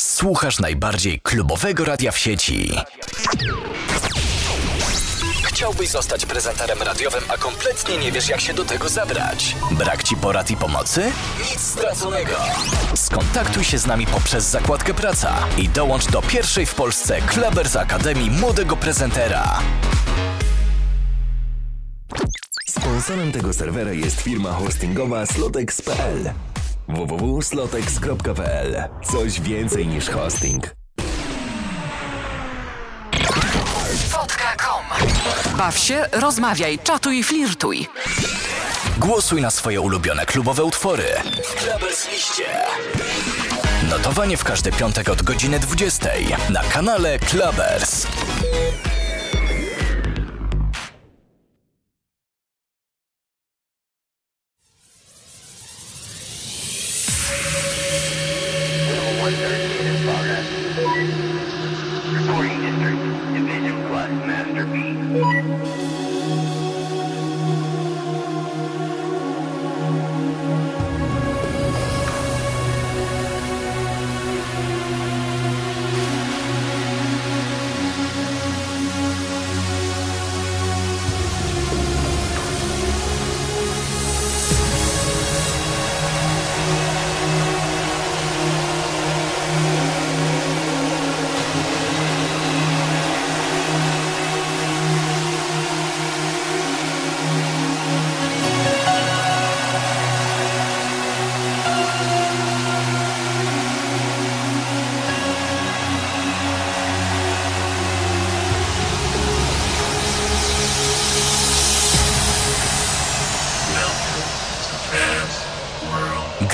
Słuchasz najbardziej klubowego radia w sieci. Chciałbyś zostać prezenterem radiowym, a kompletnie nie wiesz, jak się do tego zabrać? Brak ci porad i pomocy? Nic straconego. Skontaktuj się z nami poprzez zakładkę Praca i dołącz do pierwszej w Polsce Klubers Akademii Młodego Prezentera. Sponsorem tego serwera jest firma hostingowa slotex.pl www.slotex.pl Coś więcej niż hosting. Fotka.com Baw się, rozmawiaj, czatuj, flirtuj. Głosuj na swoje ulubione klubowe utwory w Liście. Notowanie w każdy piątek od godziny 20 na kanale Klubers.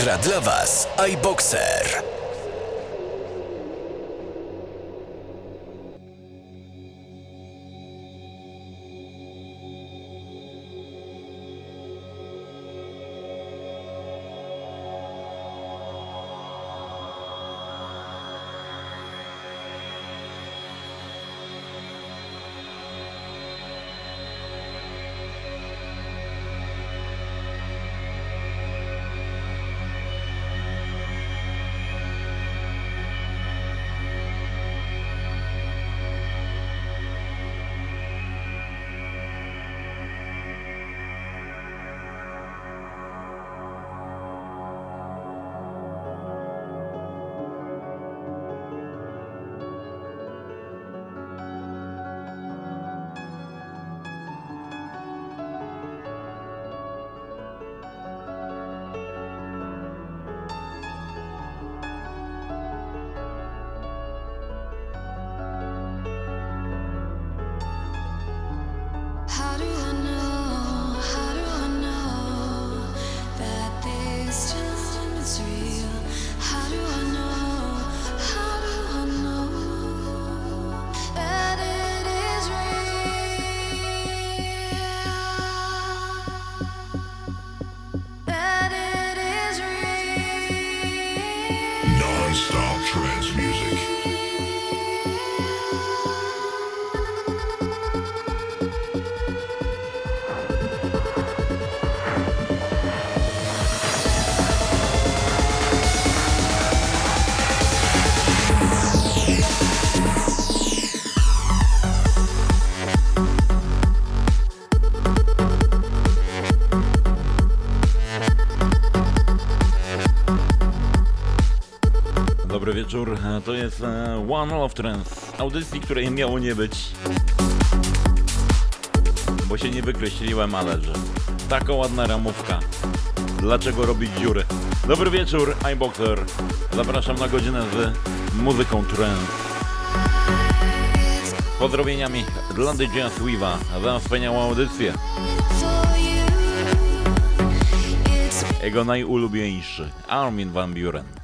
Gra dla Was iBoxer. To jest e, One of Trends, audycji, której miało nie być. Bo się nie wykreśliłem, ale że taka ładna ramówka. Dlaczego robić dziury? Dobry wieczór, iBoxer. Zapraszam na godzinę z muzyką trance. Pozdrowieniami dla DJ Sweeva za wspaniałą audycję. Jego najulubieńszy, Armin van Buren.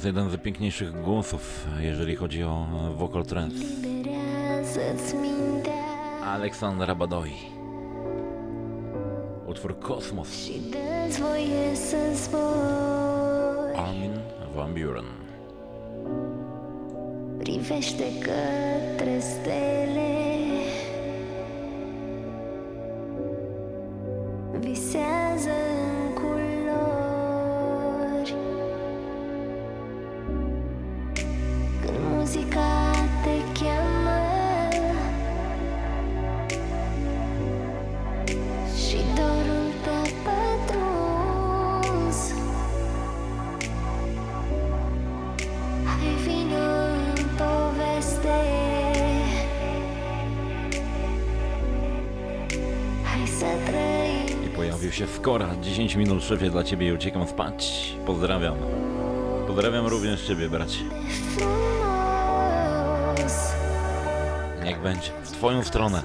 Teraz jeden z piękniejszych głosów, jeżeli chodzi o vocal trance. Aleksandra Badoi. Utwór Kosmos. Armin Van Buren. Privește către stele Visează 10 minut szefie dla ciebie i uciekam spać. Pozdrawiam. Pozdrawiam również ciebie, bracie. Niech będzie. W twoją stronę.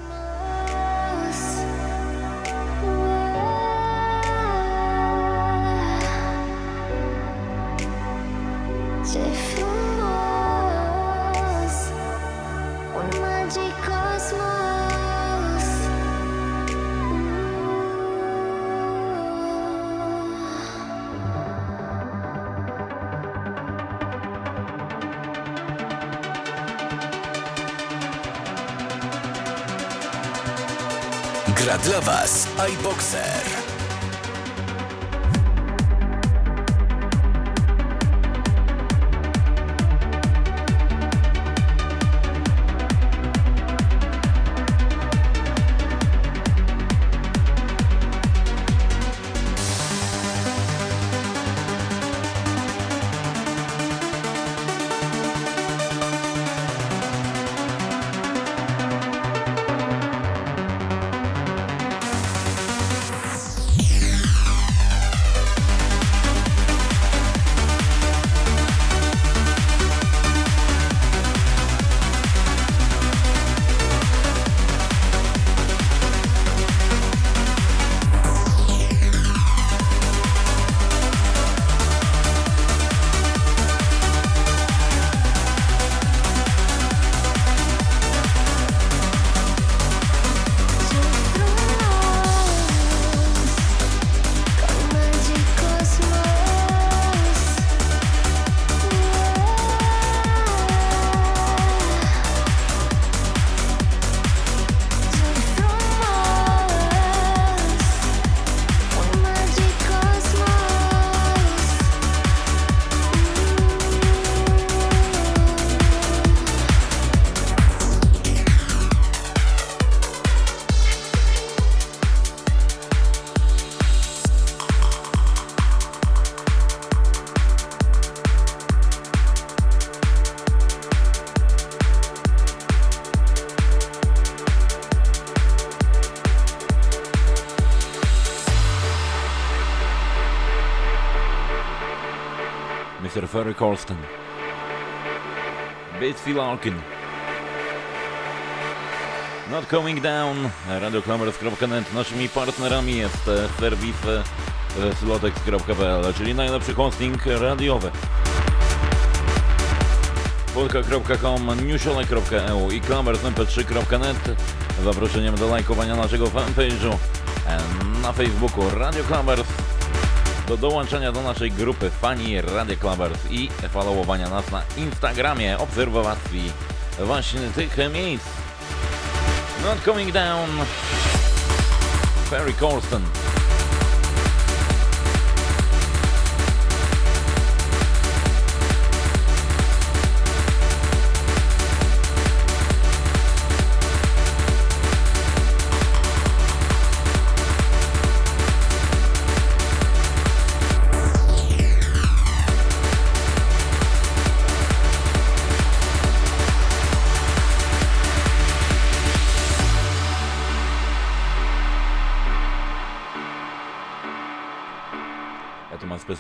Gra dla Was iBoxer. Mr. Ferry Colston. Bitsy Larkin. Not Coming Down. Radioklamers.net. Naszymi partnerami jest e, serwis e, slotex.pl, czyli najlepszy hosting radiowy. Polka.com, newsiole.eu i klamersmp3.net. Zaproszeniem do lajkowania naszego fanpage'u e, na Facebooku Radio Klamers do dołączenia do naszej grupy fani Radio Clubbers i followowania nas na Instagramie, obserwacji właśnie tych miejsc. Not Coming Down, Perry Colston.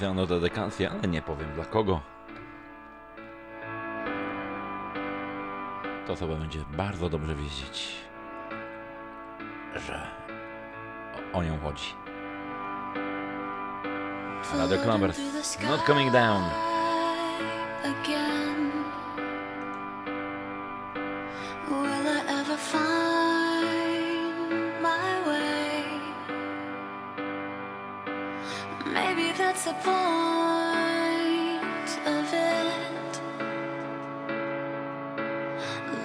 specjalną no dedykację, ale nie powiem dla kogo. To sobie będzie bardzo dobrze wiedzieć, że o, o nią chodzi. Another Clubbers, not coming down. Again. Maybe that's the point of it.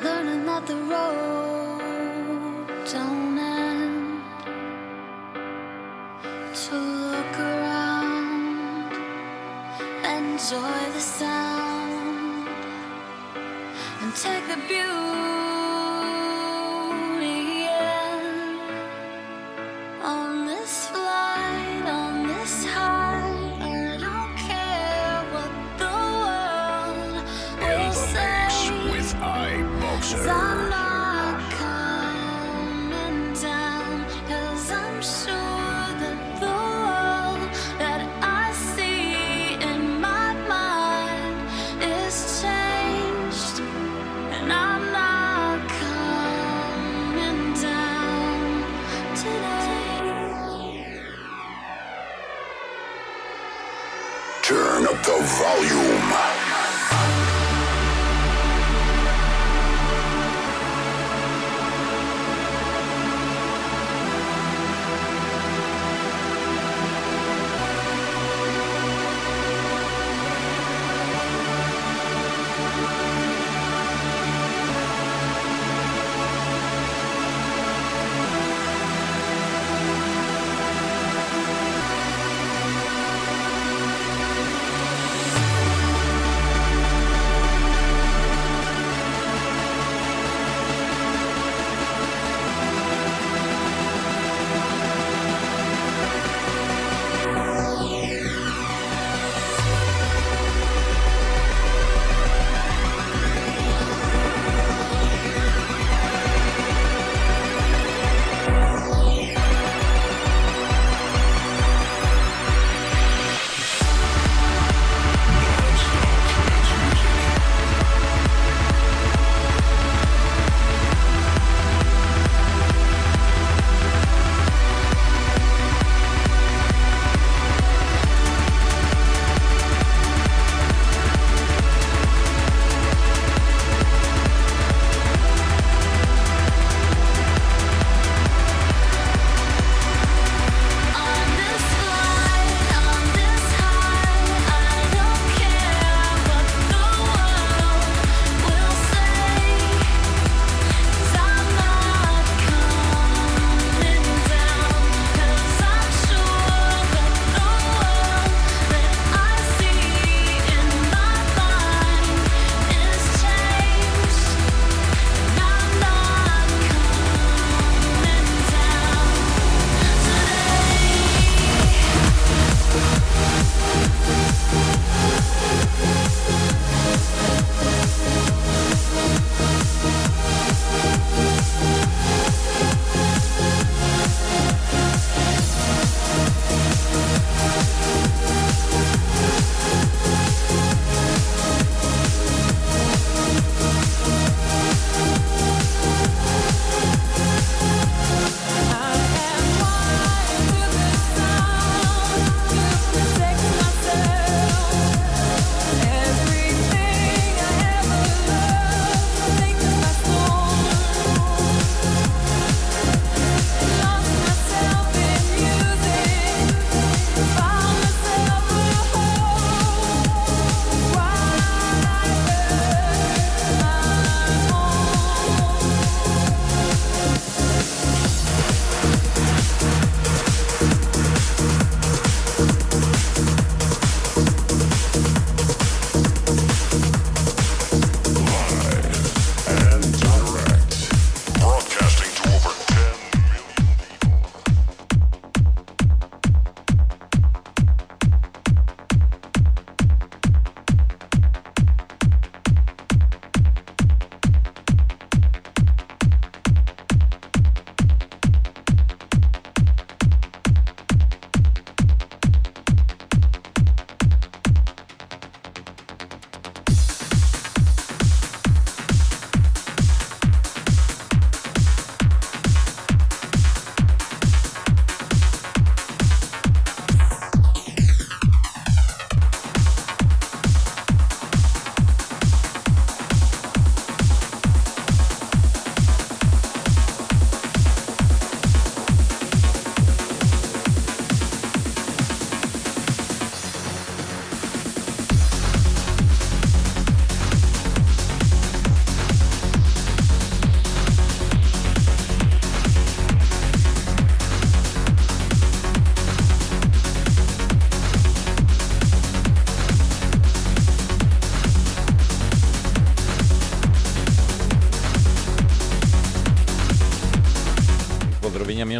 Learning that the road don't end. To look around, enjoy the sound, and take the beauty.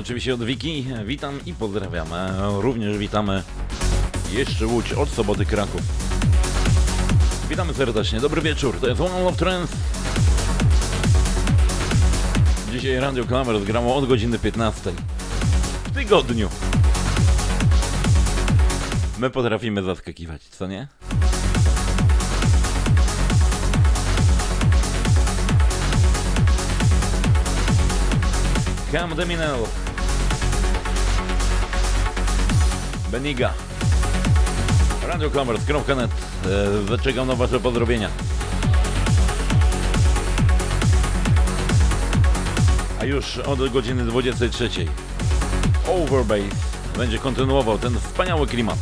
Pozdrowieniami oczywiście od Wiki. Witam i pozdrawiamy. Również witamy jeszcze Łódź od soboty Kraków. Witamy serdecznie. Dobry wieczór. To jest One of Trends. Dzisiaj Radio Klamer zgrało od godziny 15. W tygodniu. My potrafimy zaskakiwać, co nie? Cam Deminel. Beniga. RadioCommerce.net. E, Zaczekam na Wasze pozdrowienia. A już od godziny 23. Overbase będzie kontynuował ten wspaniały klimat.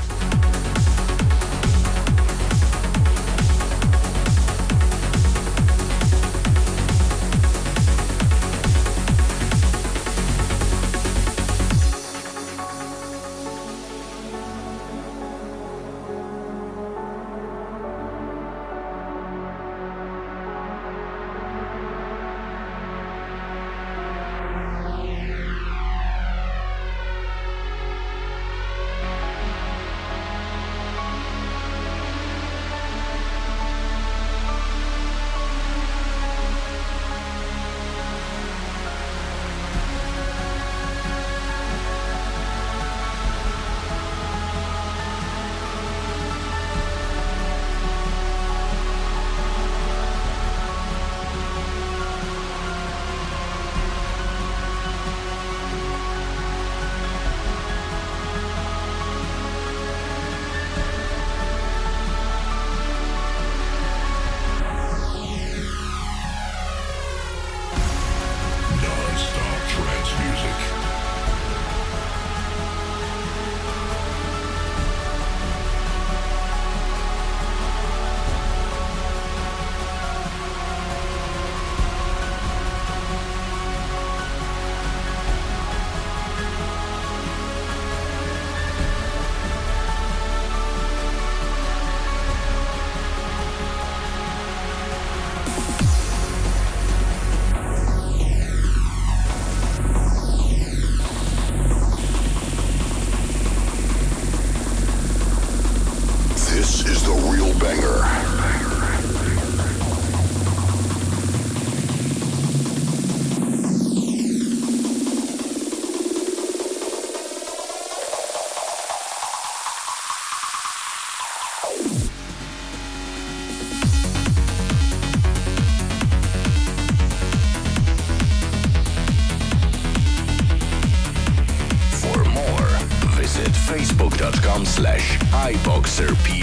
Skyboxer P.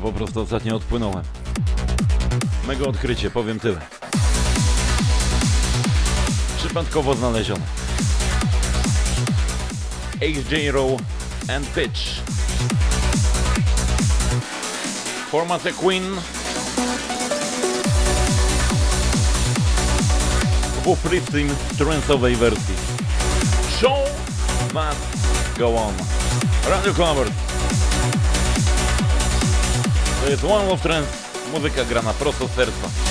to po prostu ostatnio odpłynąłem. Mega odkrycie, powiem tyle. Przypadkowo znalezione. HJ Row and Pitch. Formacja Queen. W uplifting trance'owej wersji. Show But Go On. Radio Comfort. To jest One Love Trends. Muzyka grana prosto z serca.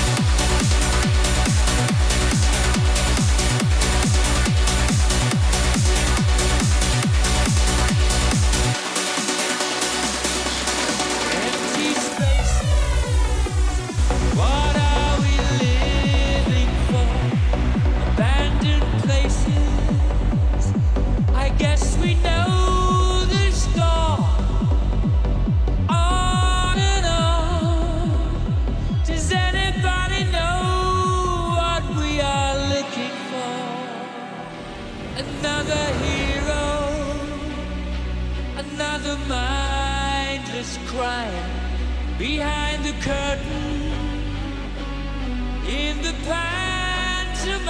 Another hero another mindless crime behind the curtain in the pantomime.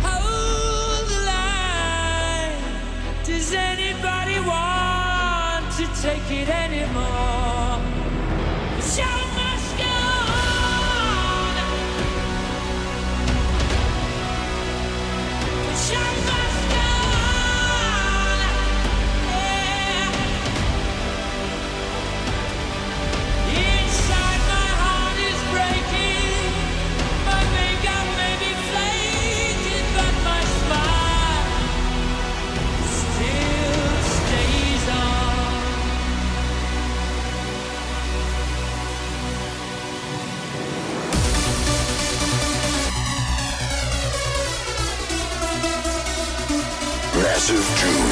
Hold the line. Does anybody want to take it anymore? of June.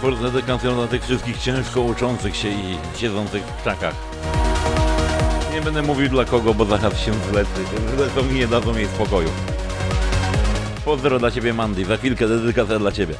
A kolejny utwór z dedykacją dla tych wszystkich ciężko uczących się i siedzących w krzakach. Nie będę mówił dla kogo, bo zaraz się zlecę. Zlecą mi nie dadzą jej spokoju. Pozdro dla ciebie Mandy, za chwilkę dedykacja dla ciebie.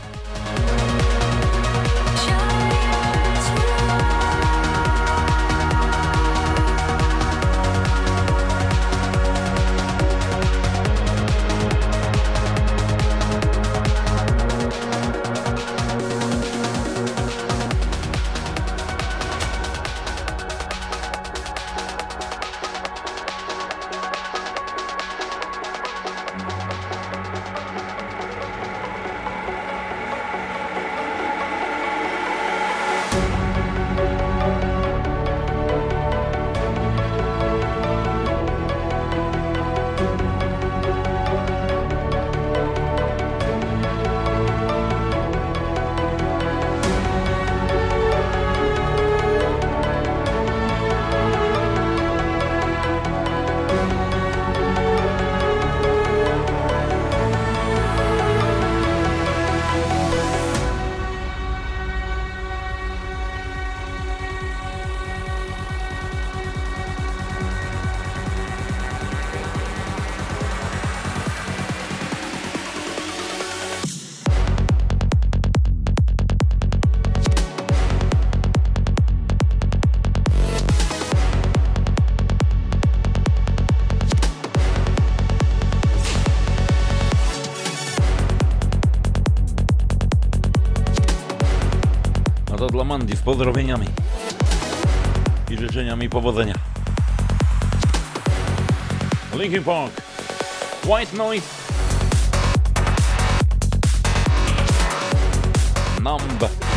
Pozdrowieniami i życzeniami powodzenia. Linkin Park, White Noise, Numb.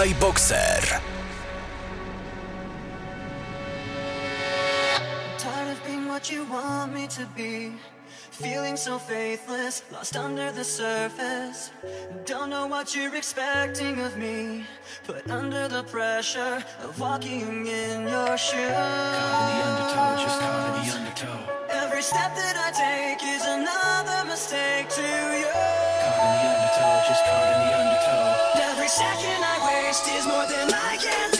iBoxer. Tired of being what you want me to be. Feeling so faithless, lost under the surface. Don't know what you're expecting of me. Put under the pressure of walking in your shoes. Caught in the undertow, just caught in the undertow. Every step that I take is another mistake to you. In the undertow, just caught in the undertow. Every second I waste is more than I can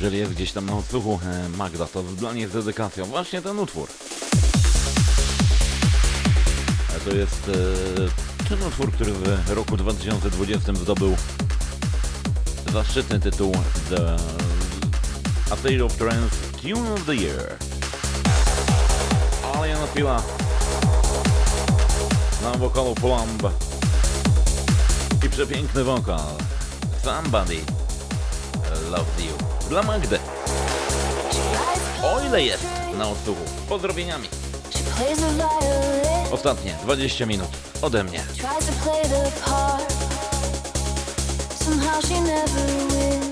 jeżeli jest gdzieś tam na odsłuchu e, Magda, to dla niej z dedykacją właśnie ten utwór. To jest e, ten utwór, który w roku 2020 zdobył zaszczytny tytuł The A Tale of Trance Tune of the Year. Alien Fila na wokalu Plumb i przepiękny wokal Somebody Loves You dla Magdy. O ile jest na odsłuchu. Pozdrowieniami. Ostatnie 20 minut ode mnie. Somehow she never wins.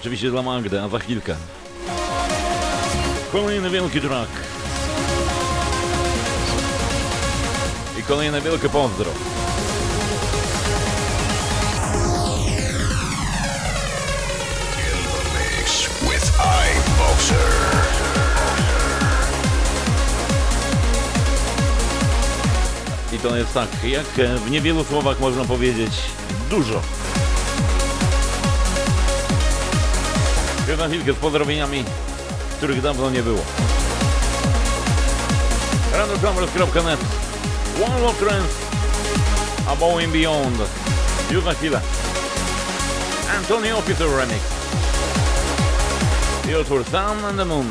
Oczywiście dla Magdy, a za chwilkę. Kolejny wielki track. I kolejne wielkie pozdro. I to jest tak, jak w niewielu słowach można powiedzieć dużo. Już na chwilkę z pozdrowieniami, których dawno nie było. randomcommerce.net One Lock Trends Above and Beyond. Już na chwilę. Antonio Officer Remix. I utwór Sun and the Moon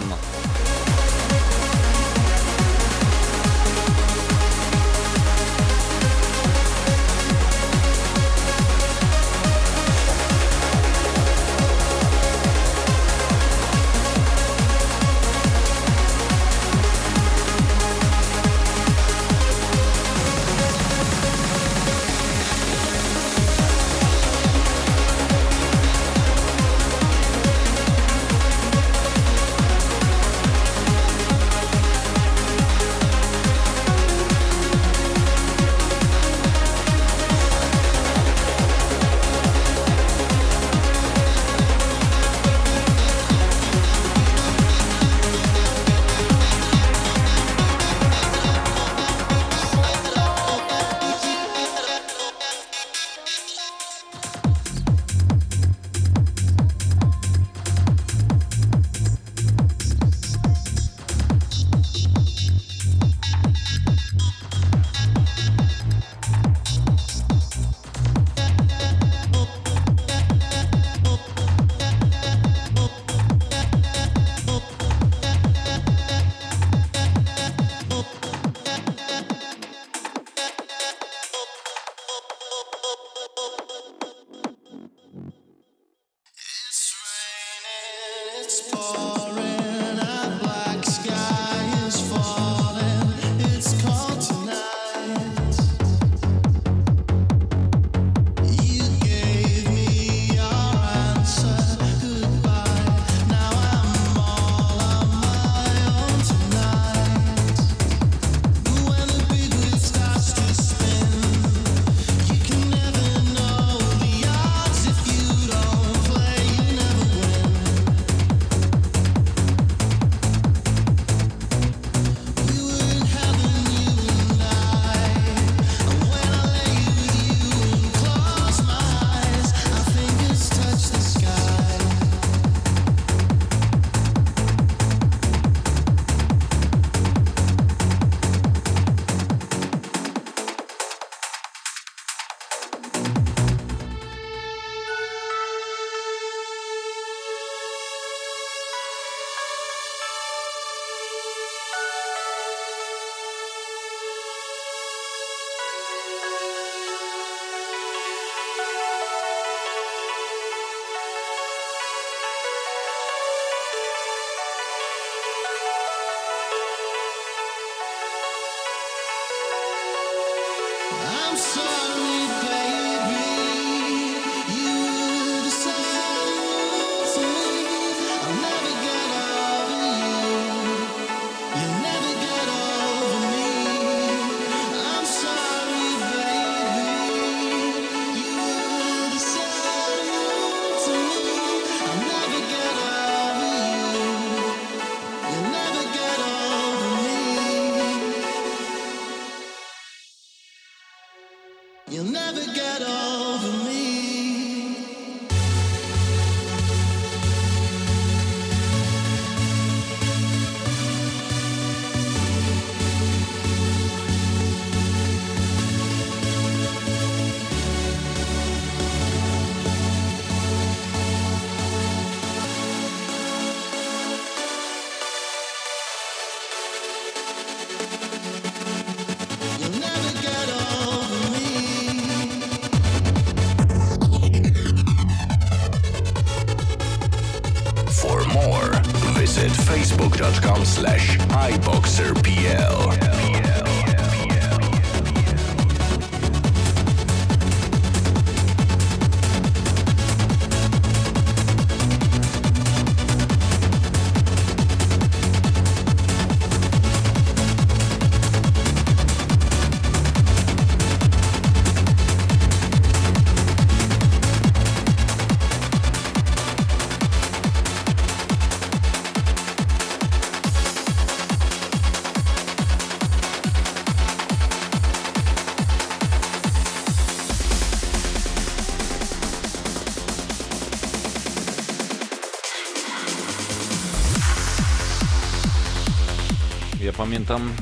pamiętam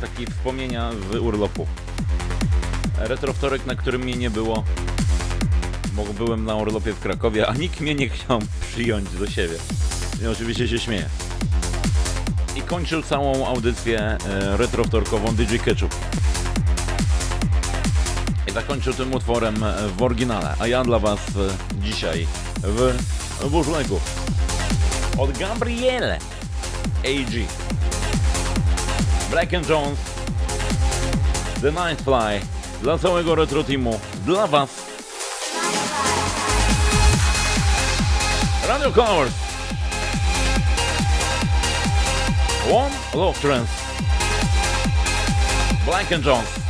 takie wspomnienia z urlopu. Retrowtorek, na którym mnie nie było, bo byłem na urlopie w Krakowie, a nikt mnie nie chciał przyjąć do siebie. I oczywiście się śmieję. I kończył całą audycję e, retrowtorkową DJ Ketchup. I zakończył tym utworem e, w oryginale, a ja dla Was e, dzisiaj w Burzlegu od Gabriele AG. Black and Jones, The Night Fly, dla całego retro teamu, dla Was. Radio Colors. One Love Trance. Black and Jones.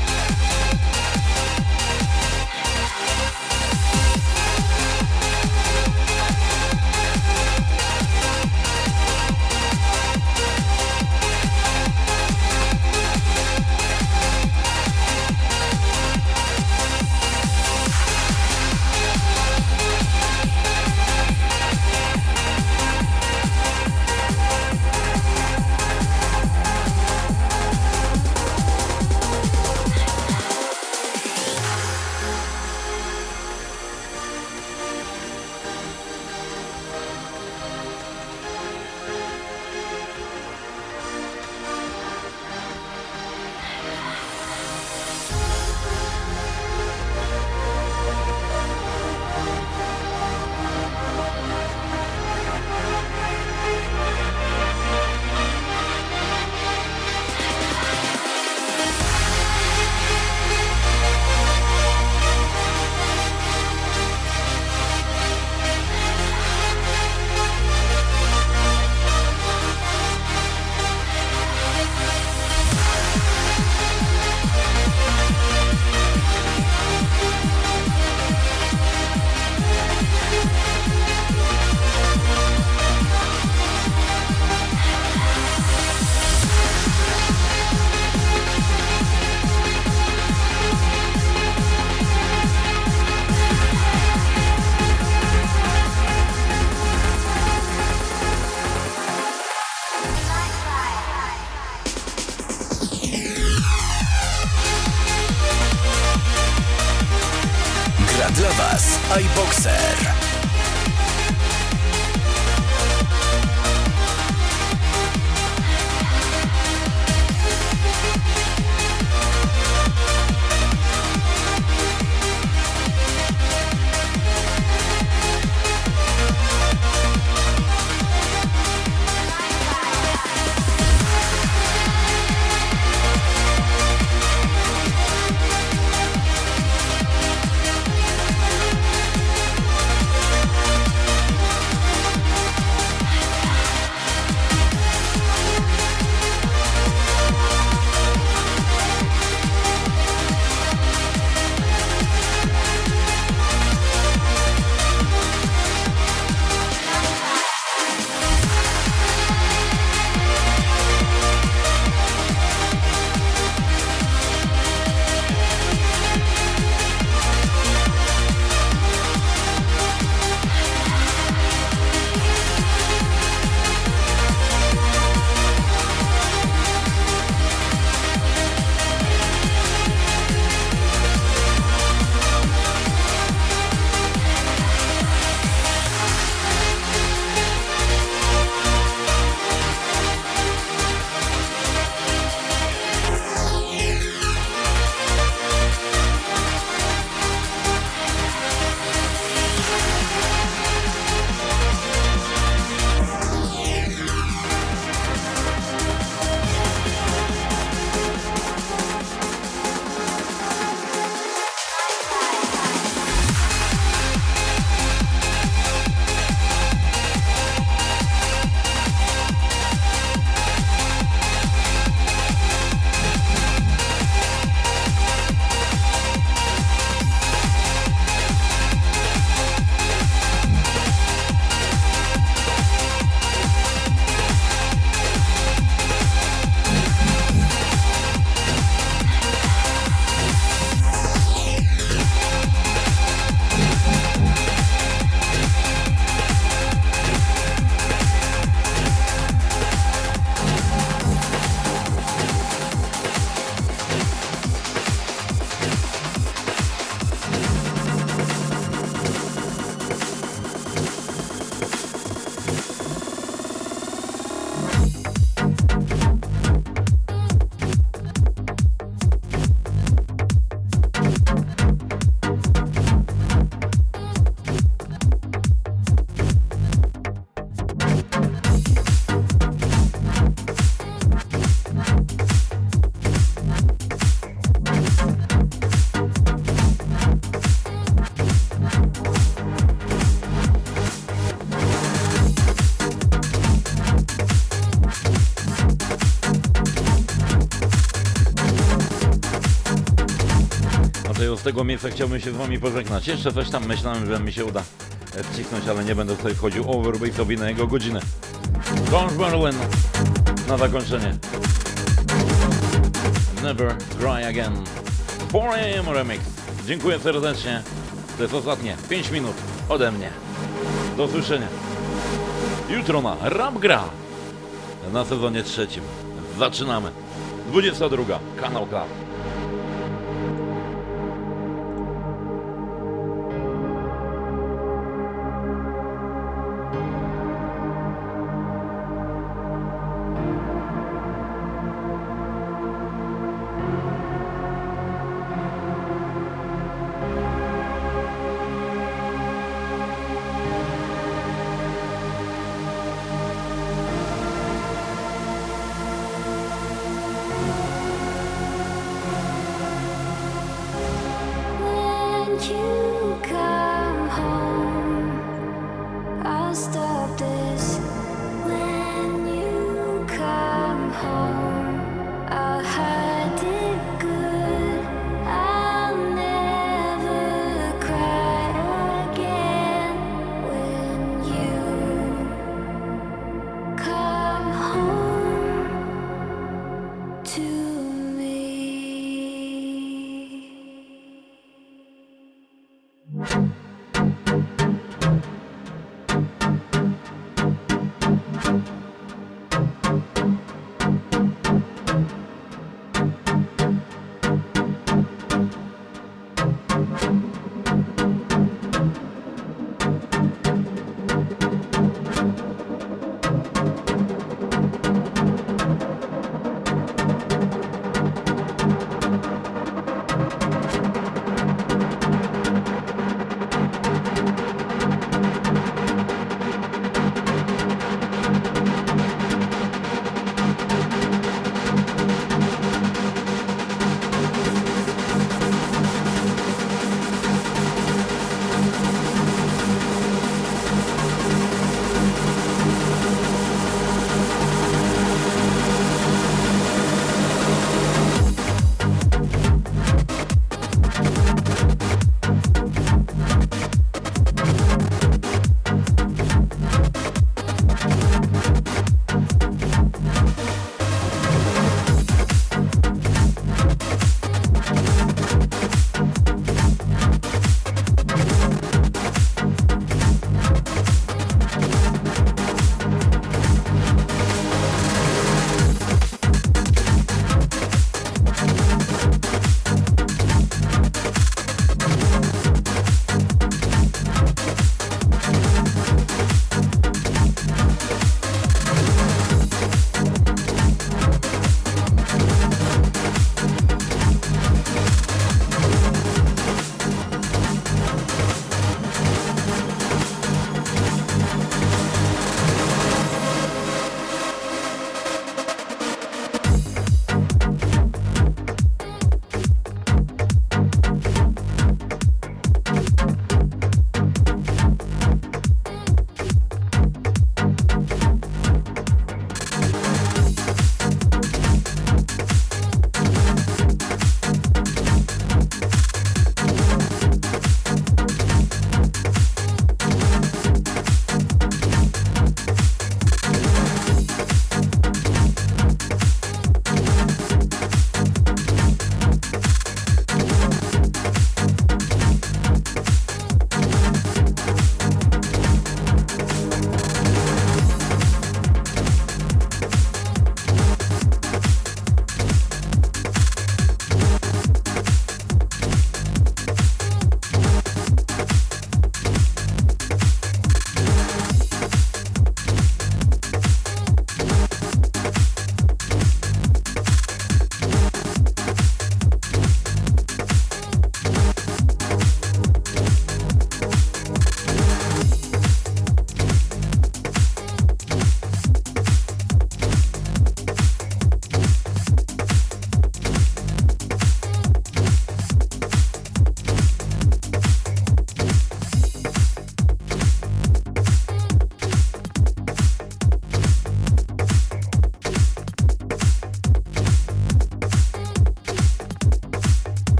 Z tego miejsca chciałbym się z wami pożegnać. Jeszcze coś tam myślałem, że mi się uda e, wcisnąć, ale nie będę tutaj wchodził overbase'owi na jego godzinę. George na zakończenie. Never Cry Again. 4am Remix. Dziękuję serdecznie. To jest ostatnie 5 minut ode mnie. Do usłyszenia. Jutro na Rap Gra na sezonie trzecim. Zaczynamy. 22. Kanał Club.